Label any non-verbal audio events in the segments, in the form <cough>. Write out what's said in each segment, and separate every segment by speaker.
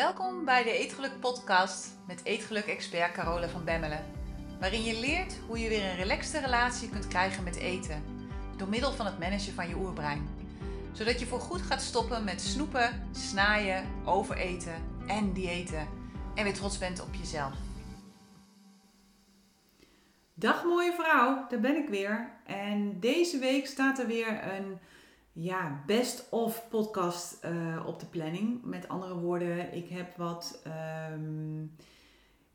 Speaker 1: Welkom bij de Eetgeluk podcast met Eetgeluk-expert Carola van Bemmelen. Waarin je leert hoe je weer een relaxte relatie kunt krijgen met eten. Door middel van het managen van je oerbrein. Zodat je voorgoed gaat stoppen met snoepen, snaaien, overeten en diëten. En weer trots bent op jezelf.
Speaker 2: Dag mooie vrouw, daar ben ik weer. En deze week staat er weer een ja, best of podcast uh, op de planning. Met andere woorden, ik heb wat um,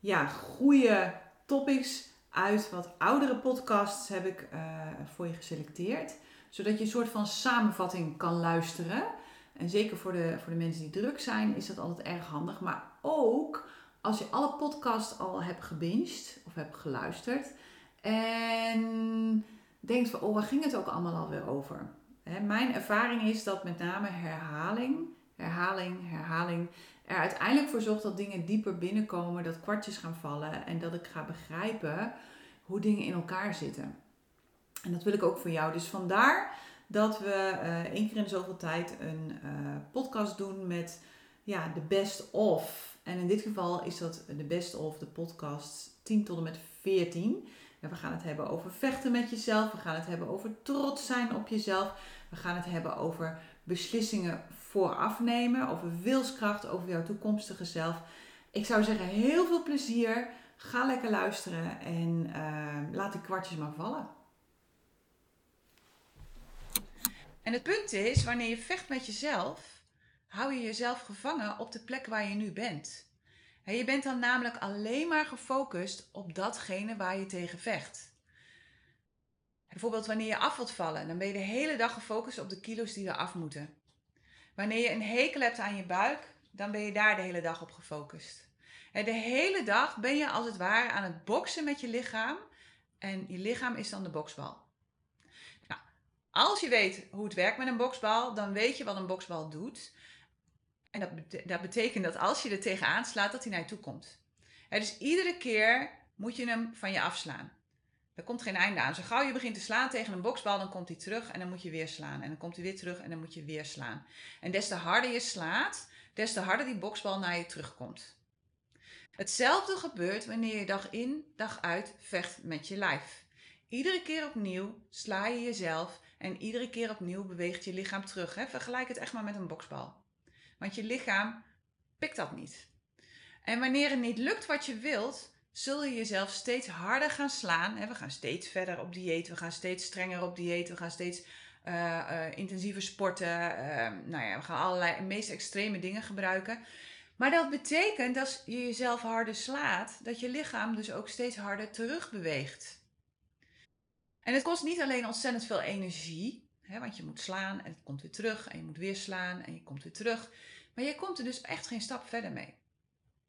Speaker 2: ja, goede topics uit wat oudere podcasts heb ik uh, voor je geselecteerd. Zodat je een soort van samenvatting kan luisteren. En zeker voor de, voor de mensen die druk zijn is dat altijd erg handig. Maar ook als je alle podcasts al hebt gebinged of hebt geluisterd. En denkt van, oh waar ging het ook allemaal alweer over? Mijn ervaring is dat met name herhaling, herhaling, herhaling er uiteindelijk voor zorgt dat dingen dieper binnenkomen, dat kwartjes gaan vallen en dat ik ga begrijpen hoe dingen in elkaar zitten. En dat wil ik ook voor jou. Dus vandaar dat we uh, één keer in zoveel tijd een uh, podcast doen met ja, de best of. En in dit geval is dat de best of de podcast 10 tot en met 14. En we gaan het hebben over vechten met jezelf. We gaan het hebben over trots zijn op jezelf. We gaan het hebben over beslissingen vooraf nemen, over wilskracht, over jouw toekomstige zelf. Ik zou zeggen, heel veel plezier. Ga lekker luisteren en uh, laat die kwartjes maar vallen.
Speaker 1: En het punt is, wanneer je vecht met jezelf, hou je jezelf gevangen op de plek waar je nu bent. je bent dan namelijk alleen maar gefocust op datgene waar je tegen vecht. Bijvoorbeeld wanneer je af wilt vallen, dan ben je de hele dag gefocust op de kilo's die er af moeten. Wanneer je een hekel hebt aan je buik, dan ben je daar de hele dag op gefocust. De hele dag ben je als het ware aan het boksen met je lichaam en je lichaam is dan de boksbal. Nou, als je weet hoe het werkt met een boksbal, dan weet je wat een boksbal doet. En dat, betekent dat als je er tegenaan slaat, dat hij naar je toe komt. dus iedere keer moet je hem van je afslaan. Er komt geen einde aan. Zo gauw je begint te slaan tegen een boksbal, dan komt hij terug en dan moet je weer slaan. En dan komt hij weer terug en dan moet je weer slaan. En des te harder je slaat, des te harder die boksbal naar je terugkomt. Hetzelfde gebeurt wanneer je dag in, dag uit vecht met je lijf. Iedere keer opnieuw sla je jezelf en iedere keer opnieuw beweegt je lichaam terug. Hè? Vergelijk het echt maar met een boksbal. Want je lichaam pikt dat niet. En wanneer het niet lukt wat je wilt, zul je jezelf steeds harder gaan slaan. We gaan steeds verder op dieet, we gaan steeds strenger op dieet, we gaan steeds uh, intensiever sporten. Uh, nou ja, we gaan allerlei meest extreme dingen gebruiken. Maar dat betekent dat als je jezelf harder slaat, dat je lichaam dus ook steeds harder terug beweegt. En het kost niet alleen ontzettend veel energie, hè, want je moet slaan en het komt weer terug en je moet weer slaan en je komt weer terug. Maar je komt er dus echt geen stap verder mee.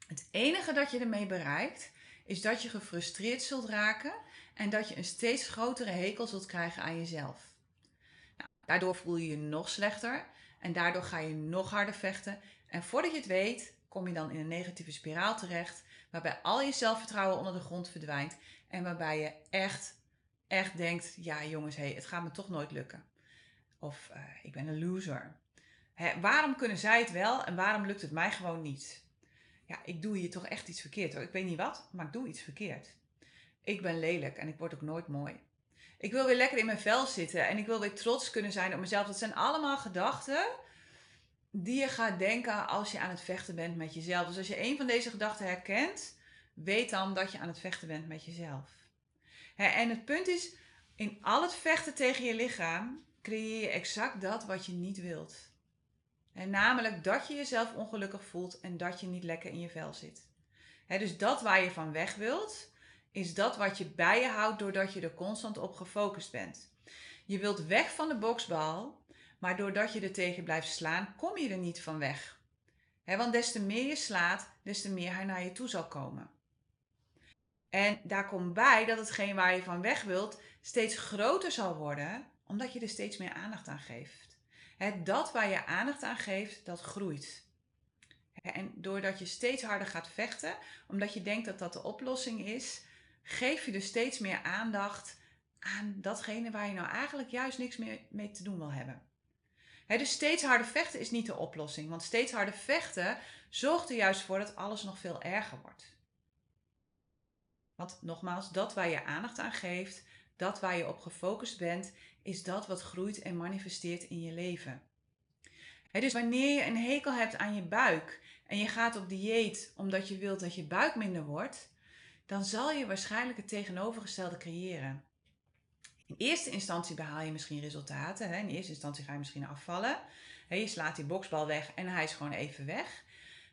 Speaker 1: Het enige dat je ermee bereikt, is dat je gefrustreerd zult raken en dat je een steeds grotere hekel zult krijgen aan jezelf. Nou, daardoor voel je je nog slechter en daardoor ga je nog harder vechten. En voordat je het weet, kom je dan in een negatieve spiraal terecht, waarbij al je zelfvertrouwen onder de grond verdwijnt en waarbij je echt, echt denkt: ja, jongens, hey, het gaat me toch nooit lukken. Of uh, ik ben een loser. Waarom kunnen zij het wel en waarom lukt het mij gewoon niet? Ja, ik doe hier toch echt iets verkeerd hoor. Ik weet niet wat, maar ik doe iets verkeerd. Ik ben lelijk en ik word ook nooit mooi. Ik wil weer lekker in mijn vel zitten en ik wil weer trots kunnen zijn op mezelf. Dat zijn allemaal gedachten die je gaat denken als je aan het vechten bent met jezelf. Dus als je een van deze gedachten herkent, weet dan dat je aan het vechten bent met jezelf. En het punt is, in al het vechten tegen je lichaam creëer je exact dat wat je niet wilt. En namelijk dat je jezelf ongelukkig voelt en dat je niet lekker in je vel zit. dus dat waar je van weg wilt, is dat wat je bij je houdt doordat je er constant op gefocust bent. Je wilt weg van de boksbal, maar doordat je er tegen blijft slaan, kom je er niet van weg. want des te meer je slaat, des te meer hij naar je toe zal komen. En daar komt bij dat hetgeen waar je van weg wilt steeds groter zal worden, omdat je er steeds meer aandacht aan geeft. Het dat waar je aandacht aan geeft, dat groeit. En doordat je steeds harder gaat vechten, omdat je denkt dat dat de oplossing is, geef je dus steeds meer aandacht aan datgene waar je nou eigenlijk juist niks meer mee te doen wil hebben. dus steeds harder vechten is niet de oplossing. Want steeds harder vechten zorgt er juist voor dat alles nog veel erger wordt. Want nogmaals, dat waar je aandacht aan geeft, dat waar je op gefocust bent, is dat wat groeit en manifesteert in je leven. dus wanneer je een hekel hebt aan je buik en je gaat op dieet omdat je wilt dat je buik minder wordt, dan zal je waarschijnlijk het tegenovergestelde creëren. In eerste instantie behaal je misschien resultaten. In eerste instantie ga je misschien afvallen. Je slaat die boksbal weg en hij is gewoon even weg.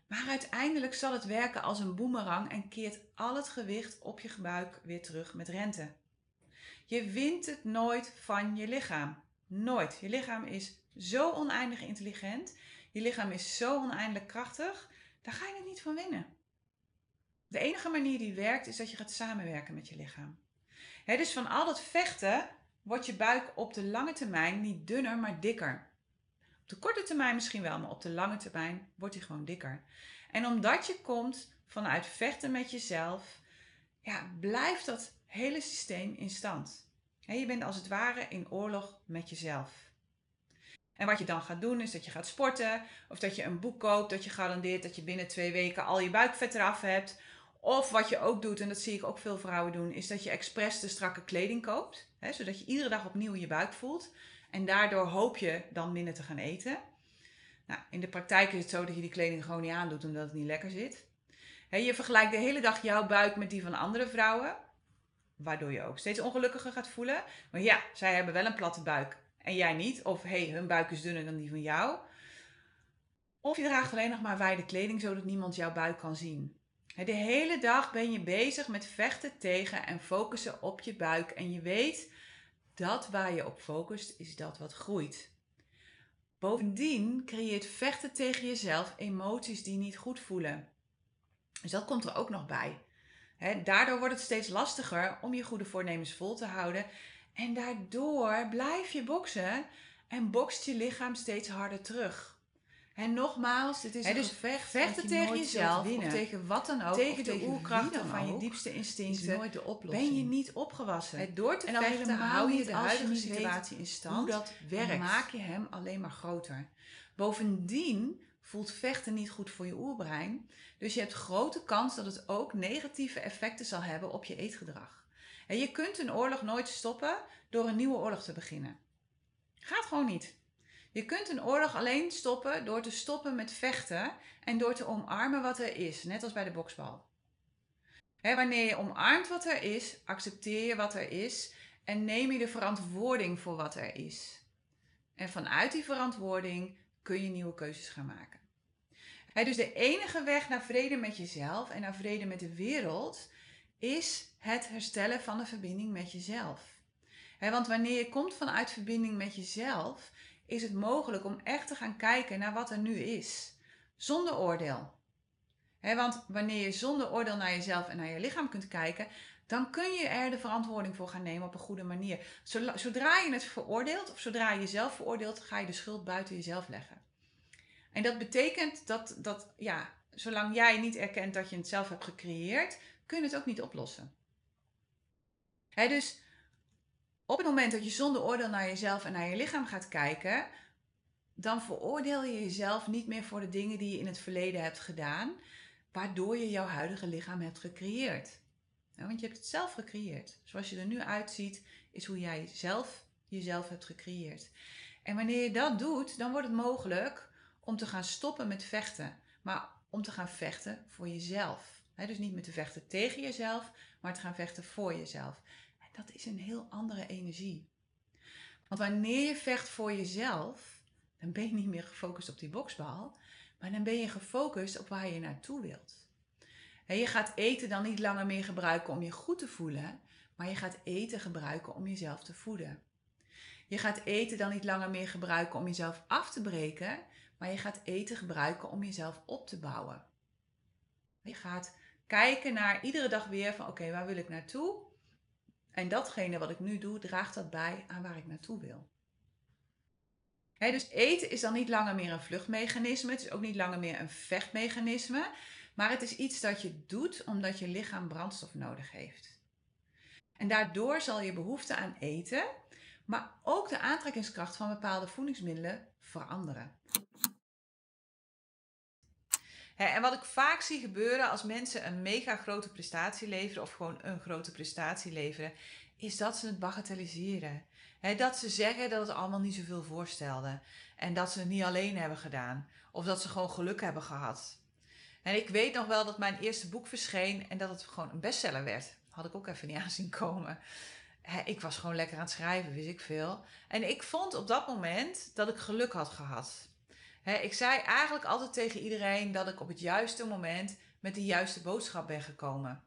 Speaker 1: Maar uiteindelijk zal het werken als een boemerang en keert al het gewicht op je buik weer terug met rente. Je wint het nooit van je lichaam. Nooit. Je lichaam is zo oneindig intelligent. Je lichaam is zo oneindig krachtig. Daar ga je het niet van winnen. De enige manier die werkt is dat je gaat samenwerken met je lichaam. dus van al dat vechten wordt je buik op de lange termijn niet dunner, maar dikker. Op de korte termijn misschien wel, maar op de lange termijn wordt hij gewoon dikker. En omdat je komt vanuit vechten met jezelf, ja, blijft dat hele systeem in stand. je bent als het ware in oorlog met jezelf. En wat je dan gaat doen is dat je gaat sporten, of dat je een boek koopt dat je garandeert dat je binnen twee weken al je buikvet eraf hebt. Of wat je ook doet, en dat zie ik ook veel vrouwen doen, is dat je expres de strakke kleding koopt. Zodat je iedere dag opnieuw je buik voelt. En daardoor hoop je dan minder te gaan eten. Nou, in de praktijk is het zo dat je die kleding gewoon niet aandoet omdat het niet lekker zit. je vergelijkt de hele dag jouw buik met die van andere vrouwen. Waardoor je ook steeds ongelukkiger gaat voelen. Maar ja, zij hebben wel een platte buik en jij niet. Of hey, hun buik is dunner dan die van jou. Of je draagt alleen nog maar wijde kleding zodat niemand jouw buik kan zien. De hele dag ben je bezig met vechten tegen en focussen op je buik. En je weet dat waar je op focust is dat wat groeit. Bovendien creëert vechten tegen jezelf emoties die niet goed voelen. Dus dat komt er ook nog bij. Daardoor wordt het steeds lastiger om je goede voornemens vol te houden. En daardoor blijf je boksen en bokst je lichaam steeds harder terug. En nogmaals, het is dus vecht, vechten tegen jezelf of tegen wat dan ook. Tegen de oerkrachten van je diepste instincten. nooit de oplossing. Ben je niet opgewassen. Door te vechten hou je de huidige situatie in stand. Hoe dat werkt. maak je hem alleen maar groter. Bovendien voelt vechten niet goed voor je oerbrein. Dus je hebt grote kans dat het ook negatieve effecten zal hebben op je eetgedrag. En je kunt een oorlog nooit stoppen door een nieuwe oorlog te beginnen. Gaat gewoon niet. Je kunt een oorlog alleen stoppen door te stoppen met vechten en door te omarmen wat er is, net als bij de boksbal. wanneer je omarmt wat er is, accepteer je wat er is en neem je de verantwoording voor wat er is. En vanuit die verantwoording kun je nieuwe keuzes gaan maken. dus de enige weg naar vrede met jezelf en naar vrede met de wereld is het herstellen van de verbinding met jezelf. want wanneer je komt vanuit verbinding met jezelf, is het mogelijk om echt te gaan kijken naar wat er nu is. Zonder oordeel. want wanneer je zonder oordeel naar jezelf en naar je lichaam kunt kijken, dan kun je er de verantwoording voor gaan nemen op een goede manier. Zodra je het veroordeelt of zodra je jezelf veroordeelt, ga je de schuld buiten jezelf leggen. En dat betekent dat, dat ja, zolang jij niet erkent dat je het zelf hebt gecreëerd, kun je het ook niet oplossen. dus op het moment dat je zonder oordeel naar jezelf en naar je lichaam gaat kijken, dan veroordeel je jezelf niet meer voor de dingen die je in het verleden hebt gedaan, waardoor je jouw huidige lichaam hebt gecreëerd. Want je hebt het zelf gecreëerd. Zoals je er nu uitziet, is hoe jij zelf jezelf hebt gecreëerd. En wanneer je dat doet, dan wordt het mogelijk om te gaan stoppen met vechten, maar om te gaan vechten voor jezelf. dus niet met te vechten tegen jezelf, maar te gaan vechten voor jezelf dat is een heel andere energie. Want wanneer je vecht voor jezelf, dan ben je niet meer gefocust op die boksbal, maar dan ben je gefocust op waar je naartoe wilt. Je gaat eten dan niet langer meer gebruiken om je goed te voelen, maar je gaat eten gebruiken om jezelf te voeden. Je gaat eten dan niet langer meer gebruiken om jezelf af te breken, maar je gaat eten gebruiken om jezelf op te bouwen. Je gaat kijken naar iedere dag weer van oké, waar wil ik naartoe? En datgene wat ik nu doe, draagt dat bij aan waar ik naartoe wil. dus eten is dan niet langer meer een vluchtmechanisme. Het is ook niet langer meer een vechtmechanisme. Maar het is iets dat je doet omdat je lichaam brandstof nodig heeft. En daardoor zal je behoefte aan eten maar ook de aantrekkingskracht van bepaalde voedingsmiddelen veranderen. en wat ik vaak zie gebeuren als mensen een mega grote prestatie leveren of gewoon een grote prestatie leveren, is dat ze het bagatelliseren. dat ze zeggen dat het allemaal niet zoveel voorstelde en dat ze het niet alleen hebben gedaan of dat ze gewoon geluk hebben gehad. En ik weet nog wel dat mijn eerste boek verscheen en dat het gewoon een bestseller werd. Had ik ook even niet <laughs> aan zien komen. ik was gewoon lekker aan het schrijven, wist ik veel. En ik vond op dat moment dat ik geluk had gehad. ik zei eigenlijk altijd tegen iedereen dat ik op het juiste moment met de juiste boodschap ben gekomen.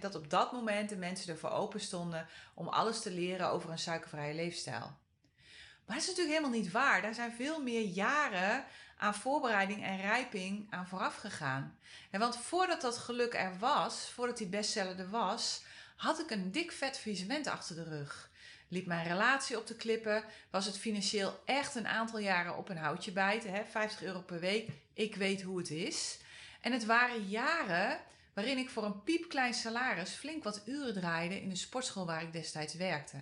Speaker 1: dat op dat moment de mensen ervoor open stonden om alles te leren over een suikervrije leefstijl. Maar dat is natuurlijk helemaal niet waar. Daar zijn veel meer jaren aan voorbereiding en rijping aan vooraf gegaan. En want voordat dat geluk er was, voordat die bestseller er was, had ik een dik vet faillissement achter de rug. Liep mijn relatie op de klippen, was het financieel echt een aantal jaren op een houtje bijten, hè? 50 euro per week. Ik weet hoe het is. En het waren jaren waarin ik voor een piepklein salaris flink wat uren draaide in de sportschool waar ik destijds werkte.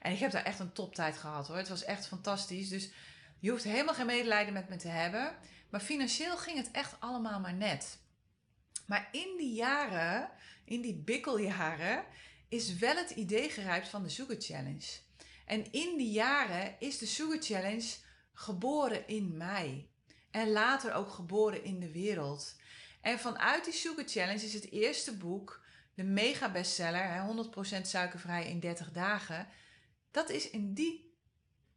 Speaker 1: En ik heb daar echt een toptijd gehad hoor. Het was echt fantastisch. Dus je hoeft helemaal geen medelijden met me te hebben. Maar financieel ging het echt allemaal maar net. Maar in die jaren, in die bikkeljaren, is wel het idee gerijpt van de Sugar Challenge. En in die jaren is de Sugar Challenge geboren in mij. En later ook geboren in de wereld. En vanuit die Sugar Challenge is het eerste boek, de mega bestseller, 100% suikervrij in 30 dagen. Dat is in die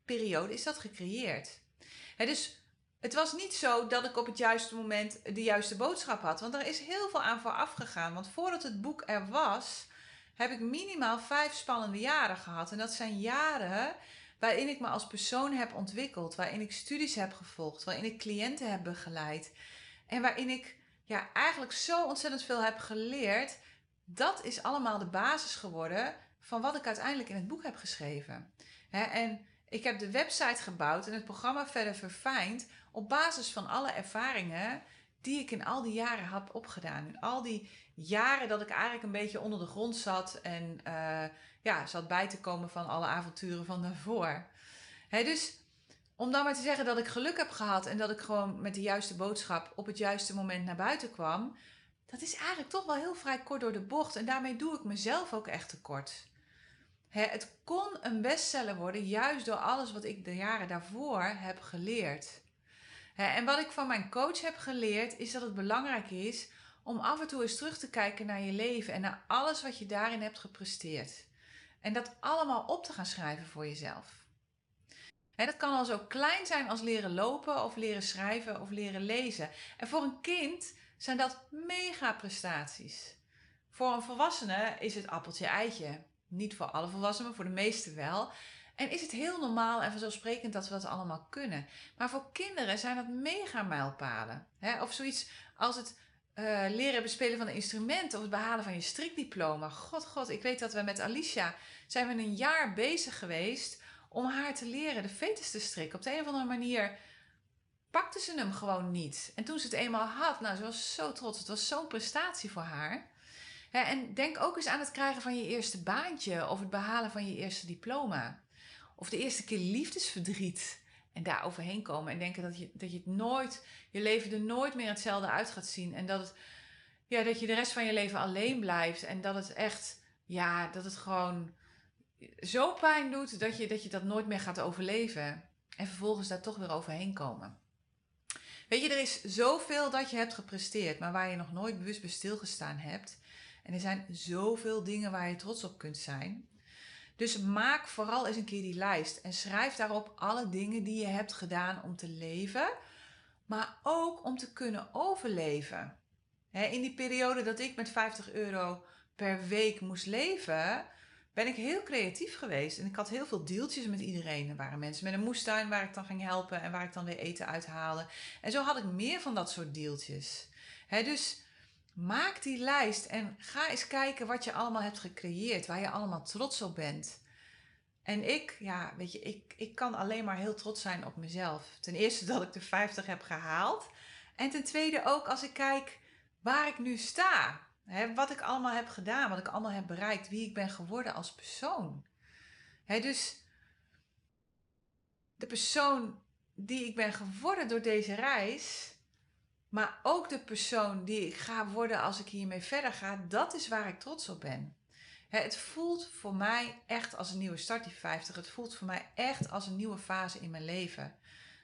Speaker 1: periode is dat gecreëerd. dus het was niet zo dat ik op het juiste moment de juiste boodschap had. Want er is heel veel aan vooraf gegaan. Want voordat het boek er was, heb ik minimaal vijf spannende jaren gehad. En dat zijn jaren waarin ik me als persoon heb ontwikkeld. Waarin ik studies heb gevolgd. Waarin ik cliënten heb begeleid. En waarin ik ja, eigenlijk zo ontzettend veel heb geleerd. Dat is allemaal de basis geworden van wat ik uiteindelijk in het boek heb geschreven. en ik heb de website gebouwd en het programma verder verfijnd op basis van alle ervaringen die ik in al die jaren heb opgedaan. In al die jaren dat ik eigenlijk een beetje onder de grond zat en uh, ja, zat bij te komen van alle avonturen van daarvoor. dus om dan maar te zeggen dat ik geluk heb gehad en dat ik gewoon met de juiste boodschap op het juiste moment naar buiten kwam, dat is eigenlijk toch wel heel vrij kort door de bocht. En daarmee doe ik mezelf ook echt tekort het kon een bestseller worden juist door alles wat ik de jaren daarvoor heb geleerd. en wat ik van mijn coach heb geleerd is dat het belangrijk is om af en toe eens terug te kijken naar je leven en naar alles wat je daarin hebt gepresteerd. En dat allemaal op te gaan schrijven voor jezelf. dat kan al zo klein zijn als leren lopen of leren schrijven of leren lezen. En voor een kind zijn dat mega prestaties. Voor een volwassene is het appeltje eitje. Niet voor alle volwassenen, maar voor de meeste wel. En is het heel normaal en vanzelfsprekend dat we dat allemaal kunnen. Maar voor kinderen zijn dat mega mijlpalen. Of zoiets als het uh, leren bespelen van een instrument of het behalen van je strikdiploma. God, god, ik weet dat we met Alicia zijn we een jaar bezig geweest om haar te leren de fetus te strikken. Op de een of andere manier pakte ze hem gewoon niet. En toen ze het eenmaal had, nou, ze was zo trots. Het was zo'n prestatie voor haar en denk ook eens aan het krijgen van je eerste baantje of het behalen van je eerste diploma. Of de eerste keer liefdesverdriet en daar overheen komen en denken dat je, dat je het nooit, je leven er nooit meer hetzelfde uit gaat zien. En dat, het, ja, dat je de rest van je leven alleen blijft en dat het echt, ja, dat het gewoon zo pijn doet dat je, dat je dat nooit meer gaat overleven. En vervolgens daar toch weer overheen komen. Weet je, er is zoveel dat je hebt gepresteerd, maar waar je nog nooit bewust bij stilgestaan hebt. En er zijn zoveel dingen waar je trots op kunt zijn. Dus maak vooral eens een keer die lijst en schrijf daarop alle dingen die je hebt gedaan om te leven, maar ook om te kunnen overleven. in die periode dat ik met 50 euro per week moest leven, ben ik heel creatief geweest. En ik had heel veel deeltjes met iedereen. Er waren mensen met een moestuin waar ik dan ging helpen en waar ik dan weer eten uithaalde. En zo had ik meer van dat soort deeltjes. dus Maak die lijst en ga eens kijken wat je allemaal hebt gecreëerd, waar je allemaal trots op bent. En ik, ja, weet je, ik, ik kan alleen maar heel trots zijn op mezelf. Ten eerste dat ik de 50 heb gehaald. En ten tweede ook als ik kijk waar ik nu sta. Hè, wat ik allemaal heb gedaan, wat ik allemaal heb bereikt, wie ik ben geworden als persoon. Hè, dus de persoon die ik ben geworden door deze reis, maar ook de persoon die ik ga worden als ik hiermee verder ga, dat is waar ik trots op ben. Het voelt voor mij echt als een nieuwe start, die 50. Het voelt voor mij echt als een nieuwe fase in mijn leven.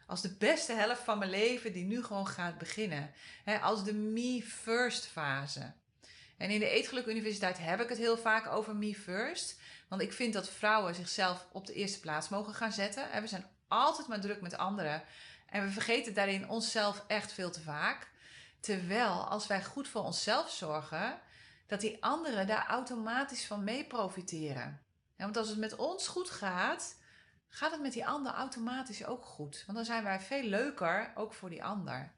Speaker 1: Als de beste helft van mijn leven die nu gewoon gaat beginnen. Als de me first fase. En in de Eetgeluk Universiteit heb ik het heel vaak over me first. Want ik vind dat vrouwen zichzelf op de eerste plaats mogen gaan zetten. We zijn altijd maar druk met anderen. En we vergeten daarin onszelf echt veel te vaak. Terwijl als wij goed voor onszelf zorgen, dat die anderen daar automatisch van mee profiteren. want als het met ons goed gaat, gaat het met die ander automatisch ook goed. Want dan zijn wij veel leuker, ook voor die ander.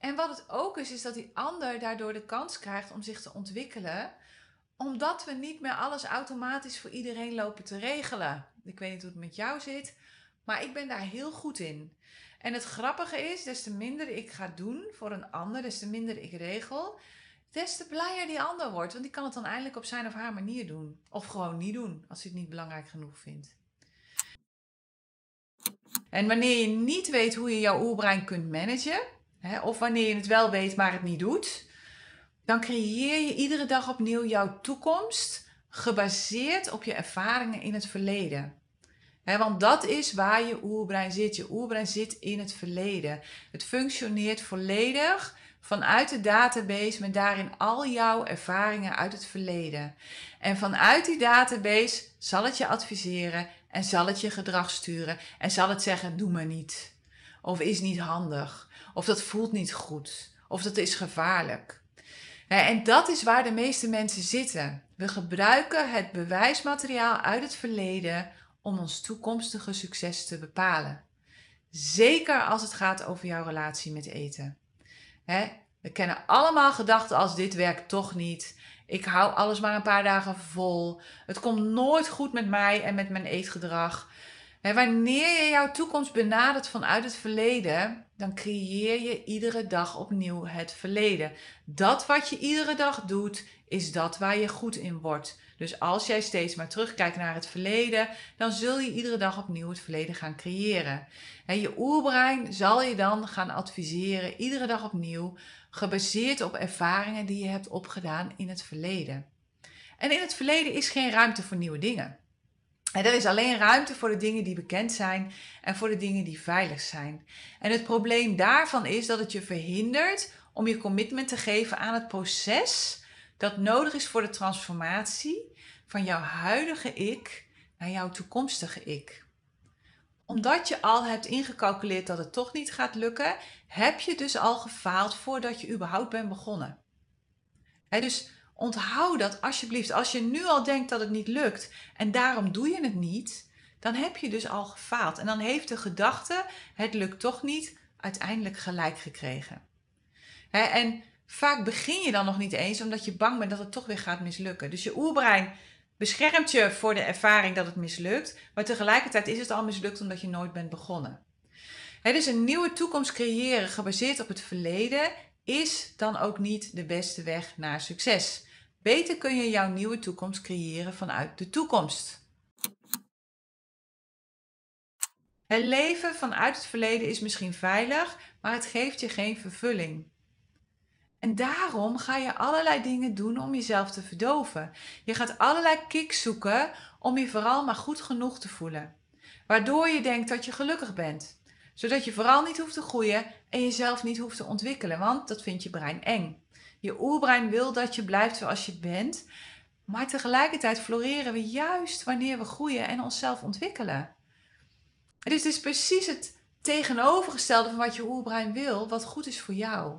Speaker 1: En wat het ook is, is dat die ander daardoor de kans krijgt om zich te ontwikkelen, omdat we niet meer alles automatisch voor iedereen lopen te regelen. Ik weet niet hoe het met jou zit, maar ik ben daar heel goed in. En het grappige is, des te minder ik ga doen voor een ander, des te minder ik regel, des te blijer die ander wordt. Want die kan het dan eindelijk op zijn of haar manier doen. Of gewoon niet doen, als hij het niet belangrijk genoeg vindt. En wanneer je niet weet hoe je jouw oerbrein kunt managen, hè, of wanneer je het wel weet, maar het niet doet, dan creëer je iedere dag opnieuw jouw toekomst gebaseerd op je ervaringen in het verleden. want dat is waar je oerbrein zit. Je oerbrein zit in het verleden. Het functioneert volledig vanuit de database met daarin al jouw ervaringen uit het verleden. En vanuit die database zal het je adviseren en zal het je gedrag sturen en zal het zeggen: doe maar niet. Of is niet handig. Of dat voelt niet goed. Of dat is gevaarlijk. En dat is waar de meeste mensen zitten. We gebruiken het bewijsmateriaal uit het verleden om ons toekomstige succes te bepalen. Zeker als het gaat over jouw relatie met eten. We kennen allemaal gedachten als dit werkt toch niet. Ik hou alles maar een paar dagen vol. Het komt nooit goed met mij en met mijn eetgedrag. Wanneer je jouw toekomst benadert vanuit het verleden, dan creëer je iedere dag opnieuw het verleden. Dat wat je iedere dag doet, is dat waar je goed in wordt. Dus als jij steeds maar terugkijkt naar het verleden, dan zul je iedere dag opnieuw het verleden gaan creëren. En je oerbrein zal je dan gaan adviseren, iedere dag opnieuw, gebaseerd op ervaringen die je hebt opgedaan in het verleden. En in het verleden is geen ruimte voor nieuwe dingen. En er is alleen ruimte voor de dingen die bekend zijn en voor de dingen die veilig zijn. En het probleem daarvan is dat het je verhindert om je commitment te geven aan het proces dat nodig is voor de transformatie van jouw huidige ik naar jouw toekomstige ik. Omdat je al hebt ingecalculeerd dat het toch niet gaat lukken, heb je dus al gefaald voordat je überhaupt bent begonnen. dus onthoud dat alsjeblieft. Als je nu al denkt dat het niet lukt en daarom doe je het niet, dan heb je dus al gefaald. En dan heeft de gedachte, het lukt toch niet, uiteindelijk gelijk gekregen. en vaak begin je dan nog niet eens omdat je bang bent dat het toch weer gaat mislukken. Dus je oerbrein beschermt je voor de ervaring dat het mislukt, maar tegelijkertijd is het al mislukt omdat je nooit bent begonnen. Dus een nieuwe toekomst creëren gebaseerd op het verleden is dan ook niet de beste weg naar succes. Beter kun je jouw nieuwe toekomst creëren vanuit de toekomst. Het leven vanuit het verleden is misschien veilig, maar het geeft je geen vervulling. En daarom ga je allerlei dingen doen om jezelf te verdoven. Je gaat allerlei kicks zoeken om je vooral maar goed genoeg te voelen. Waardoor je denkt dat je gelukkig bent. Zodat je vooral niet hoeft te groeien en jezelf niet hoeft te ontwikkelen, want dat vindt je brein eng. Je oerbrein wil dat je blijft zoals je bent, maar tegelijkertijd floreren we juist wanneer we groeien en onszelf ontwikkelen. Het is dus precies het tegenovergestelde van wat je oerbrein wil, wat goed is voor jou.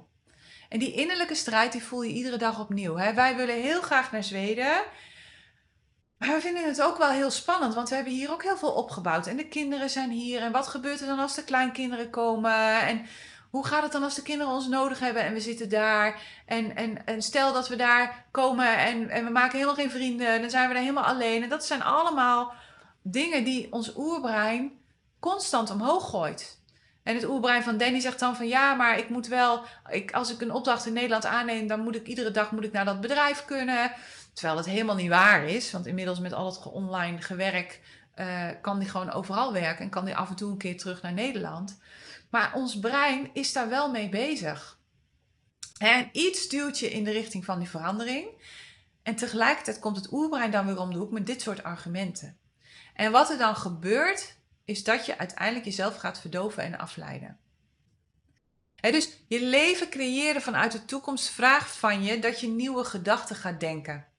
Speaker 1: En die innerlijke strijd die voel je iedere dag opnieuw. Hè? Wij willen heel graag naar Zweden. Maar we vinden het ook wel heel spannend, want we hebben hier ook heel veel opgebouwd. En de kinderen zijn hier. En wat gebeurt er dan als de kleinkinderen komen? En hoe gaat het dan als de kinderen ons nodig hebben en we zitten daar? En, en, en stel dat we daar komen en, en we maken helemaal geen vrienden, dan zijn we daar helemaal alleen. En dat zijn allemaal dingen die ons oerbrein constant omhoog gooit. En het oerbrein van Danny zegt dan van ja, maar ik moet wel, ik, als ik een opdracht in Nederland aanneem, dan moet ik iedere dag moet ik naar dat bedrijf kunnen. Terwijl dat helemaal niet waar is, want inmiddels met al het online gewerk eh, kan die gewoon overal werken en kan die af en toe een keer terug naar Nederland. Maar ons brein is daar wel mee bezig. En iets duwt je in de richting van die verandering. En tegelijkertijd komt het oerbrein dan weer om de hoek met dit soort argumenten. En wat er dan gebeurt, is dat je uiteindelijk jezelf gaat verdoven en afleiden. dus je leven creëren vanuit de toekomst vraagt van je dat je nieuwe gedachten gaat denken.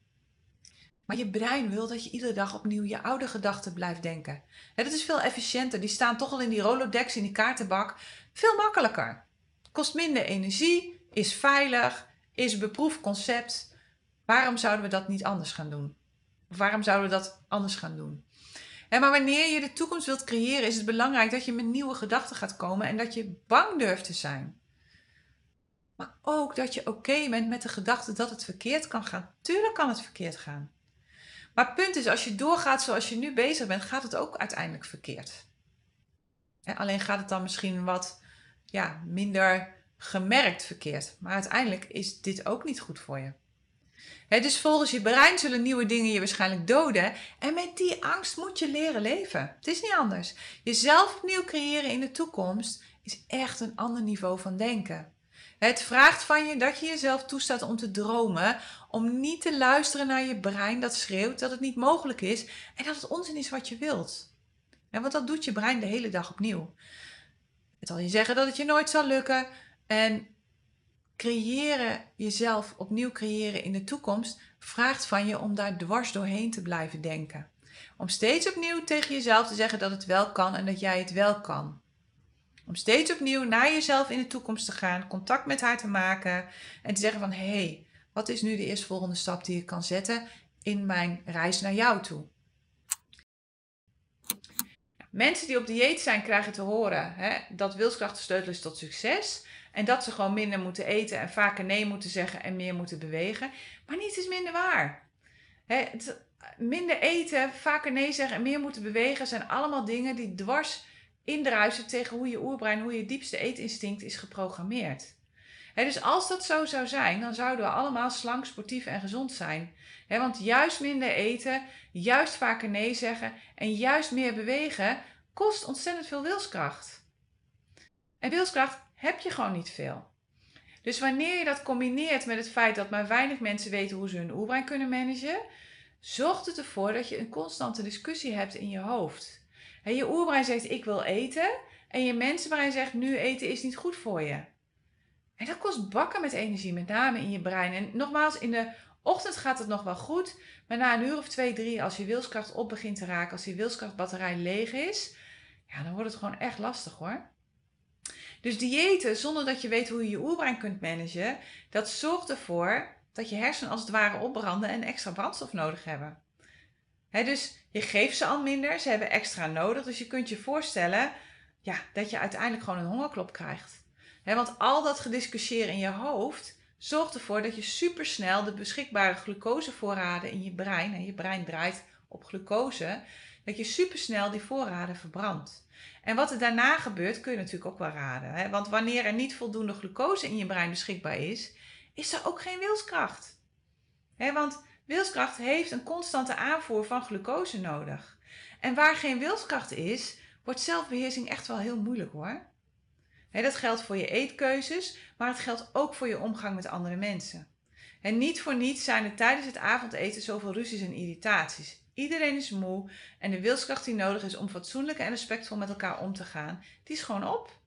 Speaker 1: Maar je brein wil dat je iedere dag opnieuw je oude gedachten blijft denken. dat is veel efficiënter. Die staan toch al in die Rolodex, in die kaartenbak. Veel makkelijker. Kost minder energie, is veilig, is een beproefd concept. Waarom zouden we dat niet anders gaan doen? waarom zouden we dat anders gaan doen? maar wanneer je de toekomst wilt creëren, is het belangrijk dat je met nieuwe gedachten gaat komen en dat je bang durft te zijn. Maar ook dat je oké bent met de gedachte dat het verkeerd kan gaan. Tuurlijk kan het verkeerd gaan. Maar het punt is, als je doorgaat zoals je nu bezig bent, gaat het ook uiteindelijk verkeerd. alleen gaat het dan misschien wat ja, minder gemerkt verkeerd. Maar uiteindelijk is dit ook niet goed voor je. dus volgens je brein zullen nieuwe dingen je waarschijnlijk doden. En met die angst moet je leren leven. Het is niet anders. Jezelf opnieuw creëren in de toekomst is echt een ander niveau van denken. Het vraagt van je dat je jezelf toestaat om te dromen, om niet te luisteren naar je brein dat schreeuwt dat het niet mogelijk is en dat het onzin is wat je wilt. want dat doet je brein de hele dag opnieuw. Het zal je zeggen dat het je nooit zal lukken en creëren, jezelf opnieuw creëren in de toekomst, vraagt van je om daar dwars doorheen te blijven denken. Om steeds opnieuw tegen jezelf te zeggen dat het wel kan en dat jij het wel kan. Om steeds opnieuw naar jezelf in de toekomst te gaan, contact met haar te maken en te zeggen van hé, hey, wat is nu de eerstvolgende stap die ik kan zetten in mijn reis naar jou toe? Mensen die op dieet zijn krijgen te horen hè, dat wilskracht de is tot succes. En dat ze gewoon minder moeten eten en vaker nee moeten zeggen en meer moeten bewegen. Maar niets is minder waar. Hè, minder eten, vaker nee zeggen en meer moeten bewegen zijn allemaal dingen die dwars indruisen tegen hoe je oerbrein, hoe je diepste eetinstinct is geprogrammeerd. dus als dat zo zou zijn, dan zouden we allemaal slank, sportief en gezond zijn. want juist minder eten, juist vaker nee zeggen en juist meer bewegen kost ontzettend veel wilskracht. En wilskracht heb je gewoon niet veel. Dus wanneer je dat combineert met het feit dat maar weinig mensen weten hoe ze hun oerbrein kunnen managen, zorgt het ervoor dat je een constante discussie hebt in je hoofd. En je oerbrein zegt ik wil eten en je mensenbrein zegt nu eten is niet goed voor je. En dat kost bakken met energie, met name in je brein. En nogmaals, in de ochtend gaat het nog wel goed, maar na een uur of twee, drie, als je wilskracht op begint te raken, als die wilskrachtbatterij leeg is, ja, dan wordt het gewoon echt lastig hoor. Dus diëten zonder dat je weet hoe je je oerbrein kunt managen, dat zorgt ervoor dat je hersenen als het ware opbranden en extra brandstof nodig hebben. dus je geeft ze al minder, ze hebben extra nodig. Dus je kunt je voorstellen ja, dat je uiteindelijk gewoon een hongerklop krijgt. want al dat gediscussieerd in je hoofd zorgt ervoor dat je supersnel de beschikbare glucosevoorraden in je brein, en je brein draait op glucose, dat je supersnel die voorraden verbrandt. En wat er daarna gebeurt, kun je natuurlijk ook wel raden. Want wanneer er niet voldoende glucose in je brein beschikbaar is, is er ook geen wilskracht. Want wilskracht heeft een constante aanvoer van glucose nodig. En waar geen wilskracht is, wordt zelfbeheersing echt wel heel moeilijk hoor. Dat geldt voor je eetkeuzes, maar het geldt ook voor je omgang met andere mensen. En niet voor niets zijn er tijdens het avondeten zoveel ruzies en irritaties. Iedereen is moe en de wilskracht die nodig is om fatsoenlijk en respectvol met elkaar om te gaan, die is gewoon op.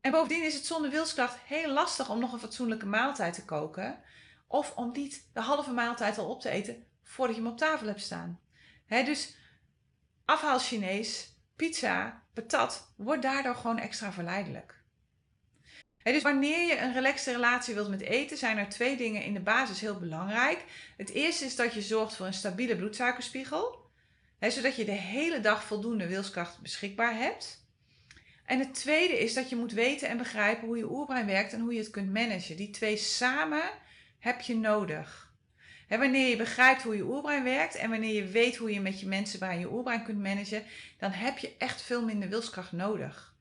Speaker 1: En bovendien is het zonder wilskracht heel lastig om nog een fatsoenlijke maaltijd te koken. Of om niet de halve maaltijd al op te eten voordat je hem op tafel hebt staan. dus afhaal Chinees, pizza, patat wordt daardoor gewoon extra verleidelijk dus wanneer je een relaxte relatie wilt met eten, zijn er twee dingen in de basis heel belangrijk. Het eerste is dat je zorgt voor een stabiele bloedsuikerspiegel, zodat je de hele dag voldoende wilskracht beschikbaar hebt. En het tweede is dat je moet weten en begrijpen hoe je oerbrein werkt en hoe je het kunt managen. Die twee samen heb je nodig. wanneer je begrijpt hoe je oerbrein werkt en wanneer je weet hoe je met je mensenbrein je oerbrein kunt managen, dan heb je echt veel minder wilskracht nodig.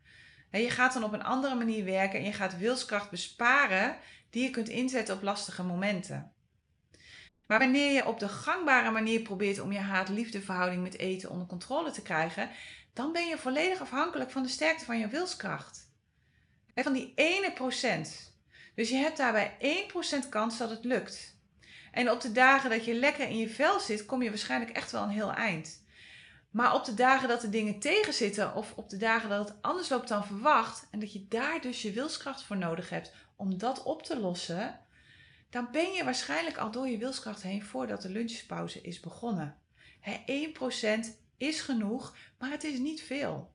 Speaker 1: Je gaat dan op een andere manier werken en je gaat wilskracht besparen die je kunt inzetten op lastige momenten. Maar wanneer je op de gangbare manier probeert om je haat-liefde verhouding met eten onder controle te krijgen, dan ben je volledig afhankelijk van de sterkte van je wilskracht. En van die ene procent. Dus je hebt daarbij 1% kans dat het lukt. En op de dagen dat je lekker in je vel zit, kom je waarschijnlijk echt wel een heel eind. Maar op de dagen dat de dingen tegenzitten of op de dagen dat het anders loopt dan verwacht en dat je daar dus je wilskracht voor nodig hebt om dat op te lossen, dan ben je waarschijnlijk al door je wilskracht heen voordat de lunchpauze is begonnen. He, 1% is genoeg, maar het is niet veel.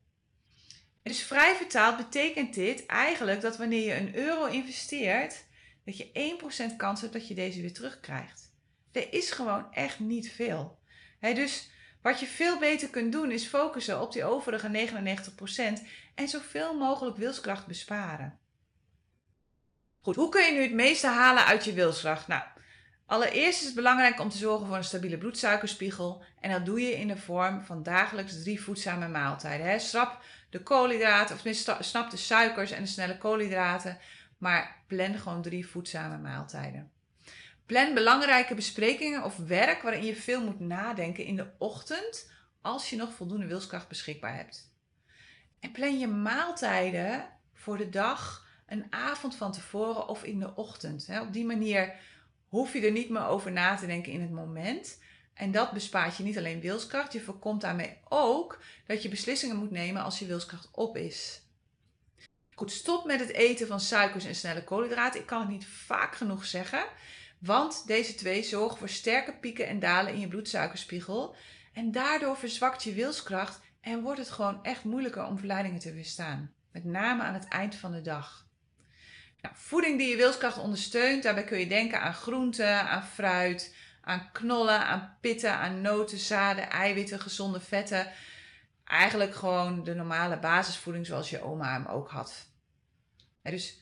Speaker 1: Dus vrij vertaald betekent dit eigenlijk dat wanneer je een euro investeert, dat je 1% kans hebt dat je deze weer terugkrijgt. Er is gewoon echt niet veel. dus wat je veel beter kunt doen is focussen op die overige 99% en zoveel mogelijk wilskracht besparen. Goed, hoe kun je nu het meeste halen uit je wilskracht? Nou, allereerst is het belangrijk om te zorgen voor een stabiele bloedsuikerspiegel. En dat doe je in de vorm van dagelijks drie voedzame maaltijden. Hè. Schrap de koolhydraten, of tenminste snap de suikers en de snelle koolhydraten. Maar plan gewoon drie voedzame maaltijden. Plan belangrijke besprekingen of werk waarin je veel moet nadenken in de ochtend als je nog voldoende wilskracht beschikbaar hebt. En plan je maaltijden voor de dag een avond van tevoren of in de ochtend. Op die manier hoef je er niet meer over na te denken in het moment. En dat bespaart je niet alleen wilskracht, je voorkomt daarmee ook dat je beslissingen moet nemen als je wilskracht op is. Goed, stop met het eten van suikers en snelle koolhydraten. Ik kan het niet vaak genoeg zeggen, want deze twee zorgen voor sterke pieken en dalen in je bloedsuikerspiegel. En daardoor verzwakt je wilskracht en wordt het gewoon echt moeilijker om verleidingen te weerstaan. Met name aan het eind van de dag. Nou, voeding die je wilskracht ondersteunt, daarbij kun je denken aan groenten, aan fruit, aan knollen, aan pitten, aan noten, zaden, eiwitten, gezonde vetten. Eigenlijk gewoon de normale basisvoeding zoals je oma hem ook had. dus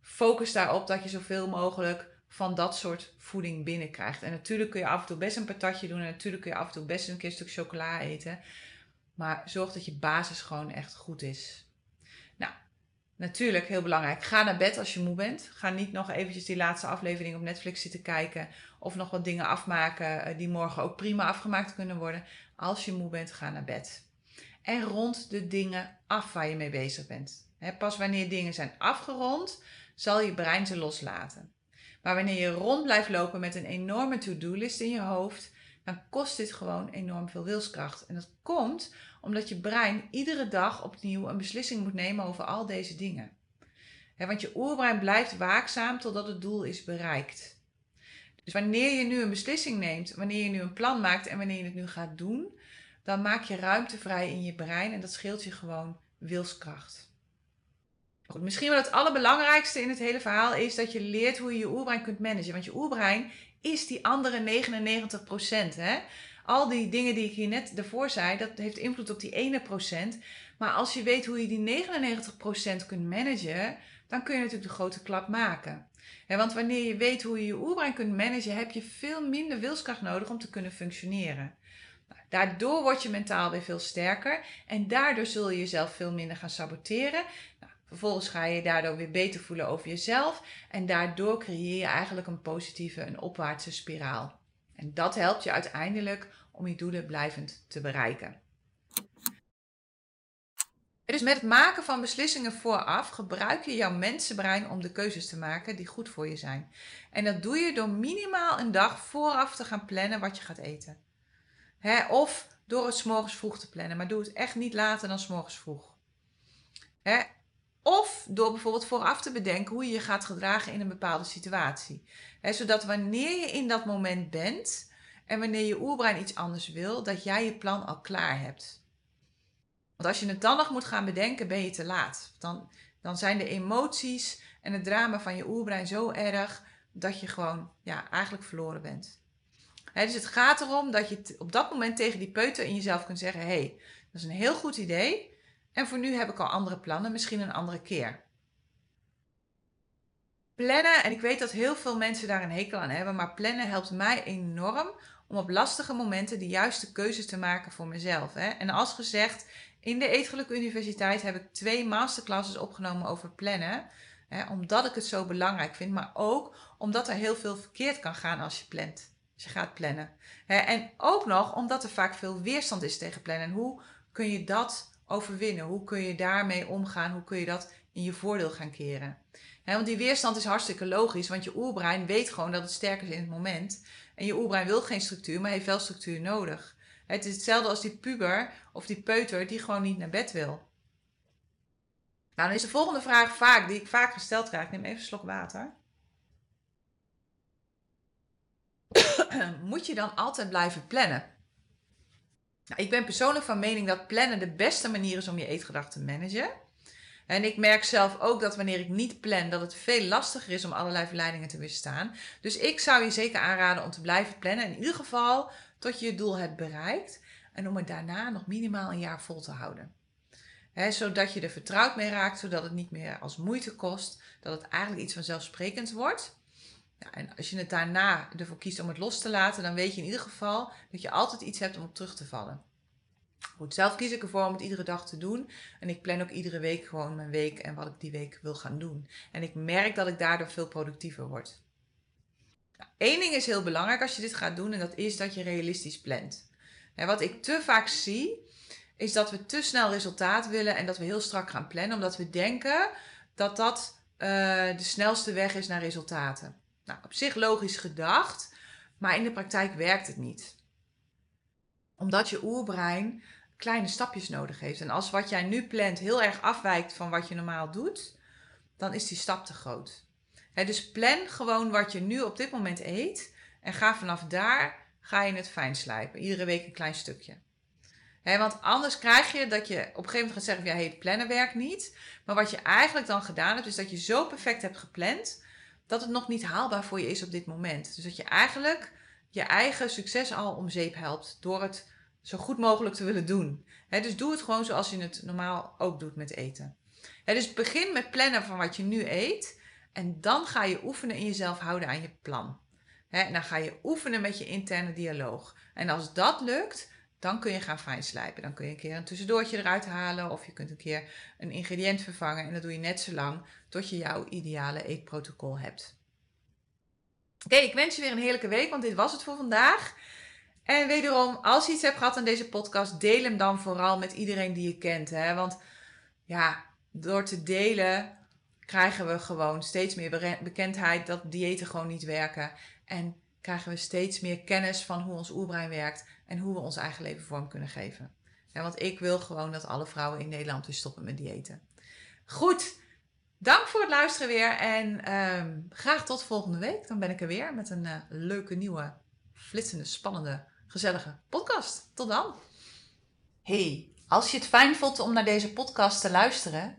Speaker 1: focus daarop dat je zoveel mogelijk van dat soort voeding binnenkrijgt. En natuurlijk kun je af en toe best een patatje doen en natuurlijk kun je af en toe best een keer stuk chocola eten. Maar zorg dat je basis gewoon echt goed is. Natuurlijk, heel belangrijk. Ga naar bed als je moe bent. Ga niet nog eventjes die laatste aflevering op Netflix zitten kijken. Of nog wat dingen afmaken eh, die morgen ook prima afgemaakt kunnen worden. Als je moe bent, ga naar bed. En rond de dingen af waar je mee bezig bent. pas wanneer dingen zijn afgerond, zal je brein ze loslaten. Maar wanneer je rond blijft lopen met een enorme to-do-list in je hoofd, dan kost dit gewoon enorm veel wilskracht. En dat komt omdat je brein iedere dag opnieuw een beslissing moet nemen over al deze dingen. want je oerbrein blijft waakzaam totdat het doel is bereikt. Dus wanneer je nu een beslissing neemt, wanneer je nu een plan maakt en wanneer je het nu gaat doen, dan maak je ruimte vrij in je brein en dat scheelt je gewoon wilskracht. Goed, misschien wel het allerbelangrijkste in het hele verhaal is dat je leert hoe je je oerbrein kunt managen. Want je oerbrein is die andere 99 procent. Al die dingen die ik hier net ervoor zei, dat heeft invloed op die ene procent. Maar als je weet hoe je die 99 procent kunt managen, dan kun je natuurlijk de grote klap maken. Want wanneer je weet hoe je je oerbrein kunt managen, heb je veel minder wilskracht nodig om te kunnen functioneren. Nou, daardoor word je mentaal weer veel sterker en daardoor zul je jezelf veel minder gaan saboteren. Nou, vervolgens ga je je daardoor weer beter voelen over jezelf en daardoor creëer je eigenlijk een positieve, een opwaartse spiraal. En dat helpt je uiteindelijk om je doelen blijvend te bereiken. Dus met het maken van beslissingen vooraf gebruik je jouw mensenbrein om de keuzes te maken die goed voor je zijn. En dat doe je door minimaal een dag vooraf te gaan plannen wat je gaat eten. of door het s'morgens vroeg te plannen, maar doe het echt niet later dan s'morgens vroeg. Of door bijvoorbeeld vooraf te bedenken hoe je je gaat gedragen in een bepaalde situatie. zodat wanneer je in dat moment bent en wanneer je oerbrein iets anders wil, dat jij je plan al klaar hebt. Want als je het dan nog moet gaan bedenken, ben je te laat. Dan, dan zijn de emoties en het drama van je oerbrein zo erg dat je gewoon ja, eigenlijk verloren bent. dus het gaat erom dat je op dat moment tegen die peuter in jezelf kunt zeggen: hé, hey, dat is een heel goed idee. En voor nu heb ik al andere plannen, misschien een andere keer. Plannen, en ik weet dat heel veel mensen daar een hekel aan hebben, maar plannen helpt mij enorm om op lastige momenten de juiste keuzes te maken voor mezelf. Hè. En als gezegd, in de Eetgeluk Universiteit heb ik twee masterclasses opgenomen over plannen. Hè, omdat ik het zo belangrijk vind, maar ook omdat er heel veel verkeerd kan gaan als je plant. als je gaat plannen. En ook nog omdat er vaak veel weerstand is tegen plannen. En hoe kun je dat overwinnen? Hoe kun je daarmee omgaan? Hoe kun je dat in je voordeel gaan keren? want die weerstand is hartstikke logisch, want je oerbrein weet gewoon dat het sterker is in het moment. En je oerbrein wil geen structuur, maar heeft wel structuur nodig. Het is hetzelfde als die puber of die peuter die gewoon niet naar bed wil. Nou, dan is de volgende vraag vaak, die ik vaak gesteld krijg. Ik neem even een slok water. Moet je dan altijd blijven plannen? Nou, ik ben persoonlijk van mening dat plannen de beste manier is om je eetgedrag te managen. En ik merk zelf ook dat wanneer ik niet plan, dat het veel lastiger is om allerlei verleidingen te weerstaan. Dus ik zou je zeker aanraden om te blijven plannen. In ieder geval tot je je doel hebt bereikt. En om het daarna nog minimaal een jaar vol te houden. zodat je er vertrouwd mee raakt, zodat het niet meer als moeite kost. Dat het eigenlijk iets vanzelfsprekends wordt. Ja, en als je het daarna ervoor kiest om het los te laten, dan weet je in ieder geval dat je altijd iets hebt om op terug te vallen. Goed, zelf kies ik ervoor om het iedere dag te doen. En ik plan ook iedere week gewoon mijn week en wat ik die week wil gaan doen. En ik merk dat ik daardoor veel productiever word. Nou, Eén ding is heel belangrijk als je dit gaat doen en dat is dat je realistisch plant. En wat ik te vaak zie, is dat we te snel resultaat willen en dat we heel strak gaan plannen, omdat we denken dat dat uh, de snelste weg is naar resultaten. Nou, op zich logisch gedacht, maar in de praktijk werkt het niet. Omdat je oerbrein kleine stapjes nodig heeft. En als wat jij nu plant heel erg afwijkt van wat je normaal doet, dan is die stap te groot. Dus plan gewoon wat je nu op dit moment eet en ga vanaf daar ga je het fijn slijpen. Iedere week een klein stukje. want anders krijg je dat je op een gegeven moment gaat zeggen: ja, hey, plannen werkt niet. Maar wat je eigenlijk dan gedaan hebt, is dat je zo perfect hebt gepland dat het nog niet haalbaar voor je is op dit moment. Dus dat je eigenlijk je eigen succes al om zeep helpt door het zo goed mogelijk te willen doen. dus doe het gewoon zoals je het normaal ook doet met eten. dus begin met plannen van wat je nu eet. En dan ga je oefenen in jezelf houden aan je plan. en dan ga je oefenen met je interne dialoog. En als dat lukt, dan kun je gaan fijnslijpen. Dan kun je een keer een tussendoortje eruit halen. Of je kunt een keer een ingrediënt vervangen. En dat doe je net zo lang tot je jouw ideale eetprotocol hebt. Oké, ik wens je weer een heerlijke week, want dit was het voor vandaag. En wederom, als je iets hebt gehad aan deze podcast, deel hem dan vooral met iedereen die je kent. Hè? Want ja, door te delen krijgen we gewoon steeds meer bekendheid dat diëten gewoon niet werken. En krijgen we steeds meer kennis van hoe ons oerbrein werkt en hoe we ons eigen leven vorm kunnen geven. Ja, want ik wil gewoon dat alle vrouwen in Nederland weer stoppen met diëten. Goed, dank voor het luisteren weer en um, graag tot volgende week. Dan ben ik er weer met een uh, leuke nieuwe, flitsende, spannende gezellige podcast. Tot dan. Hey, als je het fijn vond om naar deze podcast te luisteren,